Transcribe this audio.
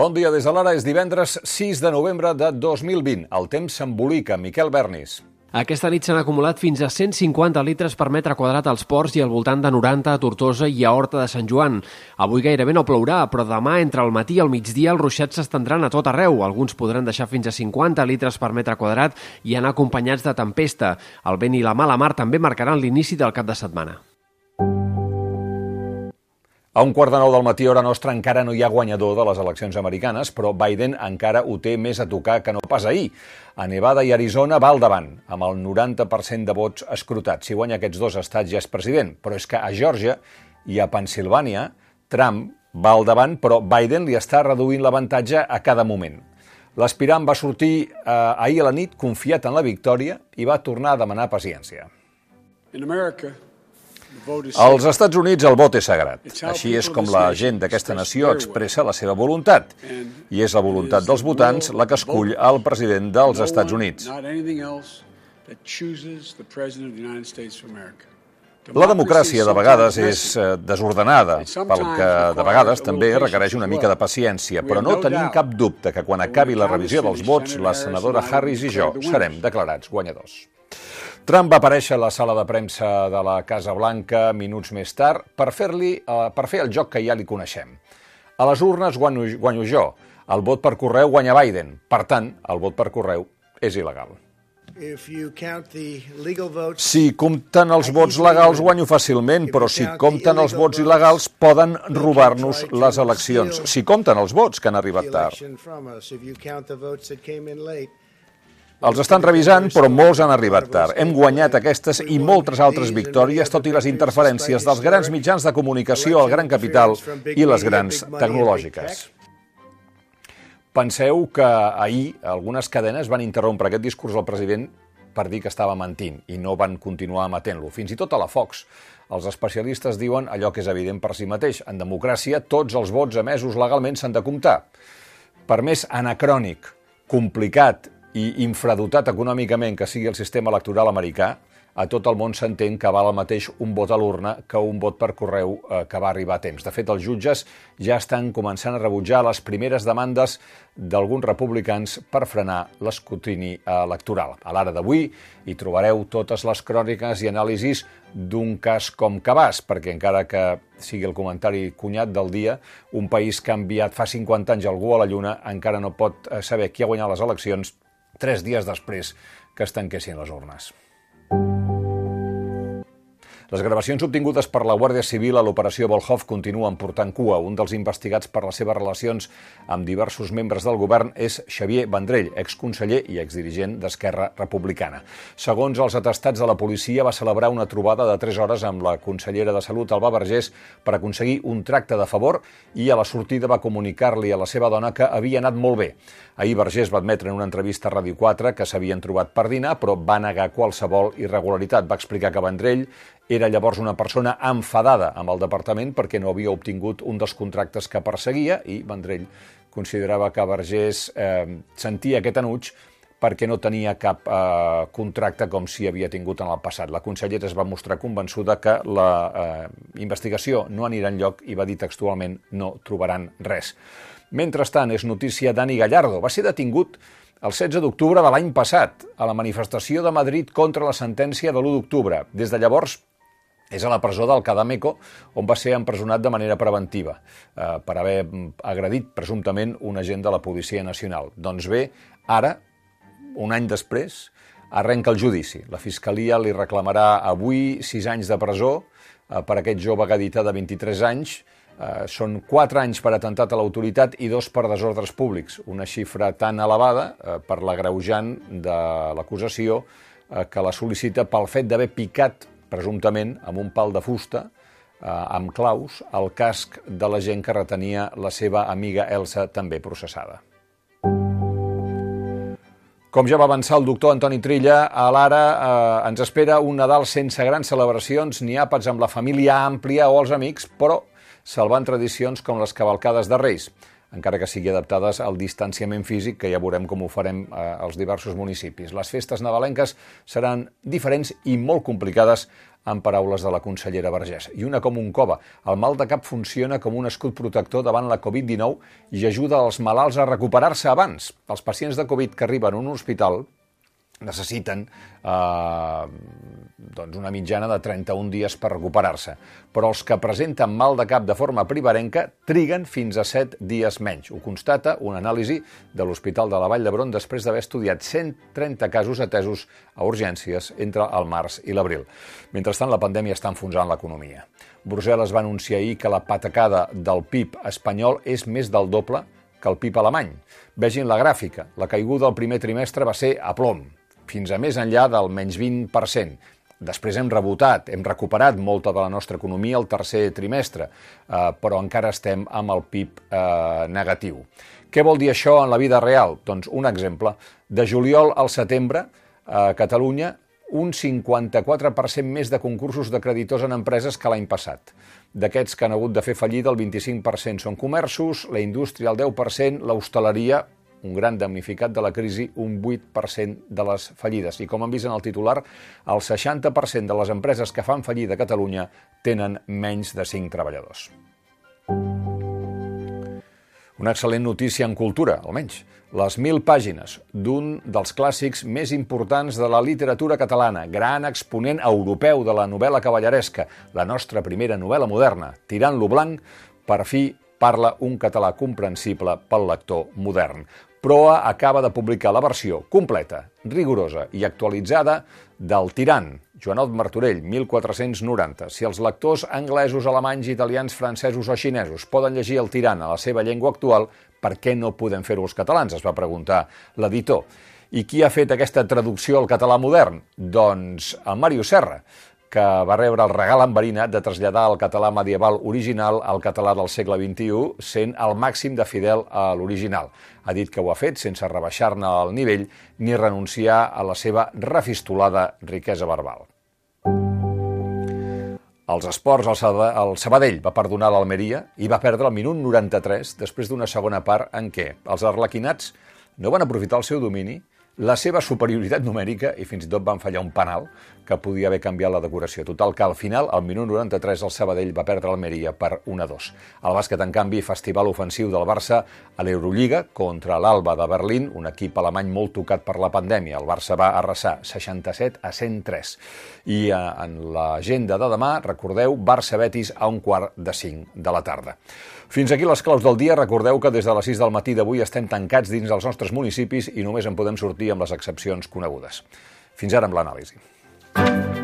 Bon dia des de l'ara, és divendres 6 de novembre de 2020. El temps s'embolica. Miquel Bernis. Aquesta nit s'han acumulat fins a 150 litres per metre quadrat als ports i al voltant de 90 a Tortosa i a Horta de Sant Joan. Avui gairebé no plourà, però demà entre el matí i el migdia els ruixats s'estendran a tot arreu. Alguns podran deixar fins a 50 litres per metre quadrat i anar acompanyats de tempesta. El vent i la mala mar també marcaran l'inici del cap de setmana. A un quart de nou del matí, hora nostra, encara no hi ha guanyador de les eleccions americanes, però Biden encara ho té més a tocar que no pas ahir. A Nevada i Arizona va al davant, amb el 90% de vots escrutats. Si guanya aquests dos estats ja és president, però és que a Georgia i a Pensilvània, Trump va al davant, però Biden li està reduint l'avantatge a cada moment. L'aspirant va sortir eh, ahir a la nit confiat en la victòria i va tornar a demanar paciència. In America, als Estats Units el vot és sagrat. Així és com la gent d'aquesta nació expressa la seva voluntat. I és la voluntat dels votants la que escull el president dels Estats Units. La democràcia de vegades és eh, desordenada, pel que de vegades també requereix una mica de paciència, però no tenim cap dubte que quan acabi la revisió dels vots, la senadora Harris i jo serem declarats guanyadors. Trump va aparèixer a la sala de premsa de la Casa Blanca minuts més tard per, fer-li eh, per fer el joc que ja li coneixem. A les urnes guanyo, guanyo jo, el vot per correu guanya Biden. Per tant, el vot per correu és il·legal. Si compten els vots legals guanyo fàcilment, però si compten els vots il·legals poden robar-nos les eleccions. Si compten els vots que han arribat tard. Els estan revisant, però molts han arribat tard. Hem guanyat aquestes i moltes altres victòries, tot i les interferències dels grans mitjans de comunicació, el gran capital i les grans tecnològiques. Penseu que ahir algunes cadenes van interrompre aquest discurs del president per dir que estava mentint i no van continuar emetent-lo. Fins i tot a la Fox. Els especialistes diuen allò que és evident per si mateix. En democràcia, tots els vots emesos legalment s'han de comptar. Per més anacrònic, complicat i infradotat econòmicament que sigui el sistema electoral americà, a tot el món s'entén que val el mateix un vot a l'urna que un vot per correu eh, que va arribar a temps. De fet, els jutges ja estan començant a rebutjar les primeres demandes d'alguns republicans per frenar l'escrutini electoral. A l'ara d'avui hi trobareu totes les cròniques i anàlisis d'un cas com Cabàs, perquè encara que sigui el comentari cunyat del dia, un país que ha enviat fa 50 anys algú a la Lluna encara no pot eh, saber qui ha guanyat les eleccions tres dies després que es tanquessin les urnes. Les gravacions obtingudes per la Guàrdia Civil a l'operació Volhov continuen portant cua. Un dels investigats per les seves relacions amb diversos membres del govern és Xavier Vendrell, exconseller i exdirigent d'Esquerra Republicana. Segons els atestats de la policia, va celebrar una trobada de 3 hores amb la consellera de Salut, Alba Vergés, per aconseguir un tracte de favor i a la sortida va comunicar-li a la seva dona que havia anat molt bé. Ahir Vergés va admetre en una entrevista a Ràdio 4 que s'havien trobat per dinar, però va negar qualsevol irregularitat. Va explicar que Vendrell era llavors una persona enfadada amb el departament perquè no havia obtingut un dels contractes que perseguia i Vendrell considerava que Vergés eh, sentia aquest enuig perquè no tenia cap eh, contracte com si havia tingut en el passat. La consellera es va mostrar convençuda que la eh, investigació no anirà enlloc i va dir textualment no trobaran res. Mentrestant, és notícia Dani Gallardo. Va ser detingut el 16 d'octubre de l'any passat, a la manifestació de Madrid contra la sentència de l'1 d'octubre. Des de llavors, és a la presó del Cadameco, on va ser empresonat de manera preventiva eh, per haver agredit presumptament un agent de la Policia Nacional. Doncs bé, ara, un any després, arrenca el judici. La Fiscalia li reclamarà avui sis anys de presó eh, per aquest jove gadita de 23 anys. Eh, són quatre anys per atemptat a l'autoritat i dos per desordres públics, una xifra tan elevada eh, per l'agreujant de l'acusació eh, que la sol·licita pel fet d'haver picat presumptament amb un pal de fusta, eh, amb claus, el casc de la gent que retenia la seva amiga Elsa, també processada. Com ja va avançar el doctor Antoni Trilla, a l'ara eh, ens espera un Nadal sense grans celebracions ni àpats amb la família àmplia o els amics, però salvant tradicions com les cavalcades de Reis. Encara que sigui adaptades al distanciament físic, que ja veurem com ho farem eh, als diversos municipis. Les festes nadalenques seran diferents i molt complicades en paraules de la consellera Vergés. I una com un cova. El mal de cap funciona com un escut protector davant la Covid-19 i ajuda els malalts a recuperar-se abans. Els pacients de Covid que arriben a un hospital necessiten eh, doncs una mitjana de 31 dies per recuperar-se. Però els que presenten mal de cap de forma privarenca triguen fins a 7 dies menys. Ho constata una anàlisi de l'Hospital de la Vall d'Hebron després d'haver estudiat 130 casos atesos a urgències entre el març i l'abril. Mentrestant, la pandèmia està enfonsant l'economia. Brussel·les va anunciar ahir que la patacada del PIB espanyol és més del doble que el PIB alemany. Vegin la gràfica. La caiguda del primer trimestre va ser a plom, fins a més enllà del menys 20%. Després hem rebotat, hem recuperat molta de la nostra economia el tercer trimestre, eh, però encara estem amb el PIB eh, negatiu. Què vol dir això en la vida real? Doncs un exemple. De juliol al setembre, a Catalunya, un 54% més de concursos de creditors en empreses que l'any passat. D'aquests que han hagut de fer fallida, el 25% són comerços, la indústria el 10%, l'hostaleria un gran damnificat de la crisi, un 8% de les fallides. I com han vist en el titular, el 60% de les empreses que fan fallida a Catalunya tenen menys de 5 treballadors. Una excel·lent notícia en cultura, almenys. Les mil pàgines d'un dels clàssics més importants de la literatura catalana, gran exponent europeu de la novel·la cavalleresca, la nostra primera novel·la moderna, Tirant lo blanc, per fi parla un català comprensible pel lector modern. Proa acaba de publicar la versió completa, rigorosa i actualitzada del Tirant, Joanot Martorell, 1490. Si els lectors anglesos, alemanys, italians, francesos o xinesos poden llegir el Tirant a la seva llengua actual, per què no podem fer-ho els catalans? Es va preguntar l'editor. I qui ha fet aquesta traducció al català modern? Doncs el Mario Serra, que va rebre el regal amb verina de traslladar el català medieval original al català del segle XXI, sent el màxim de fidel a l'original. Ha dit que ho ha fet sense rebaixar-ne el nivell ni renunciar a la seva refistolada riquesa verbal. Els esports, el Sabadell va perdonar l'Almeria i va perdre el minut 93 després d'una segona part en què els arlequinats no van aprofitar el seu domini la seva superioritat numèrica i fins i tot van fallar un penal que podia haver canviat la decoració. Total que al final, al minut 93, el Sabadell va perdre l'Almeria per 1-2. El bàsquet, en canvi, festival ofensiu del Barça a l'Eurolliga contra l'Alba de Berlín, un equip alemany molt tocat per la pandèmia. El Barça va arrasar 67 a 103. I eh, en l'agenda de demà, recordeu, Barça-Betis a un quart de 5 de la tarda. Fins aquí les claus del dia. Recordeu que des de les 6 del matí d'avui estem tancats dins dels nostres municipis i només en podem sortir amb les excepcions conegudes. Fins ara amb l'anàlisi.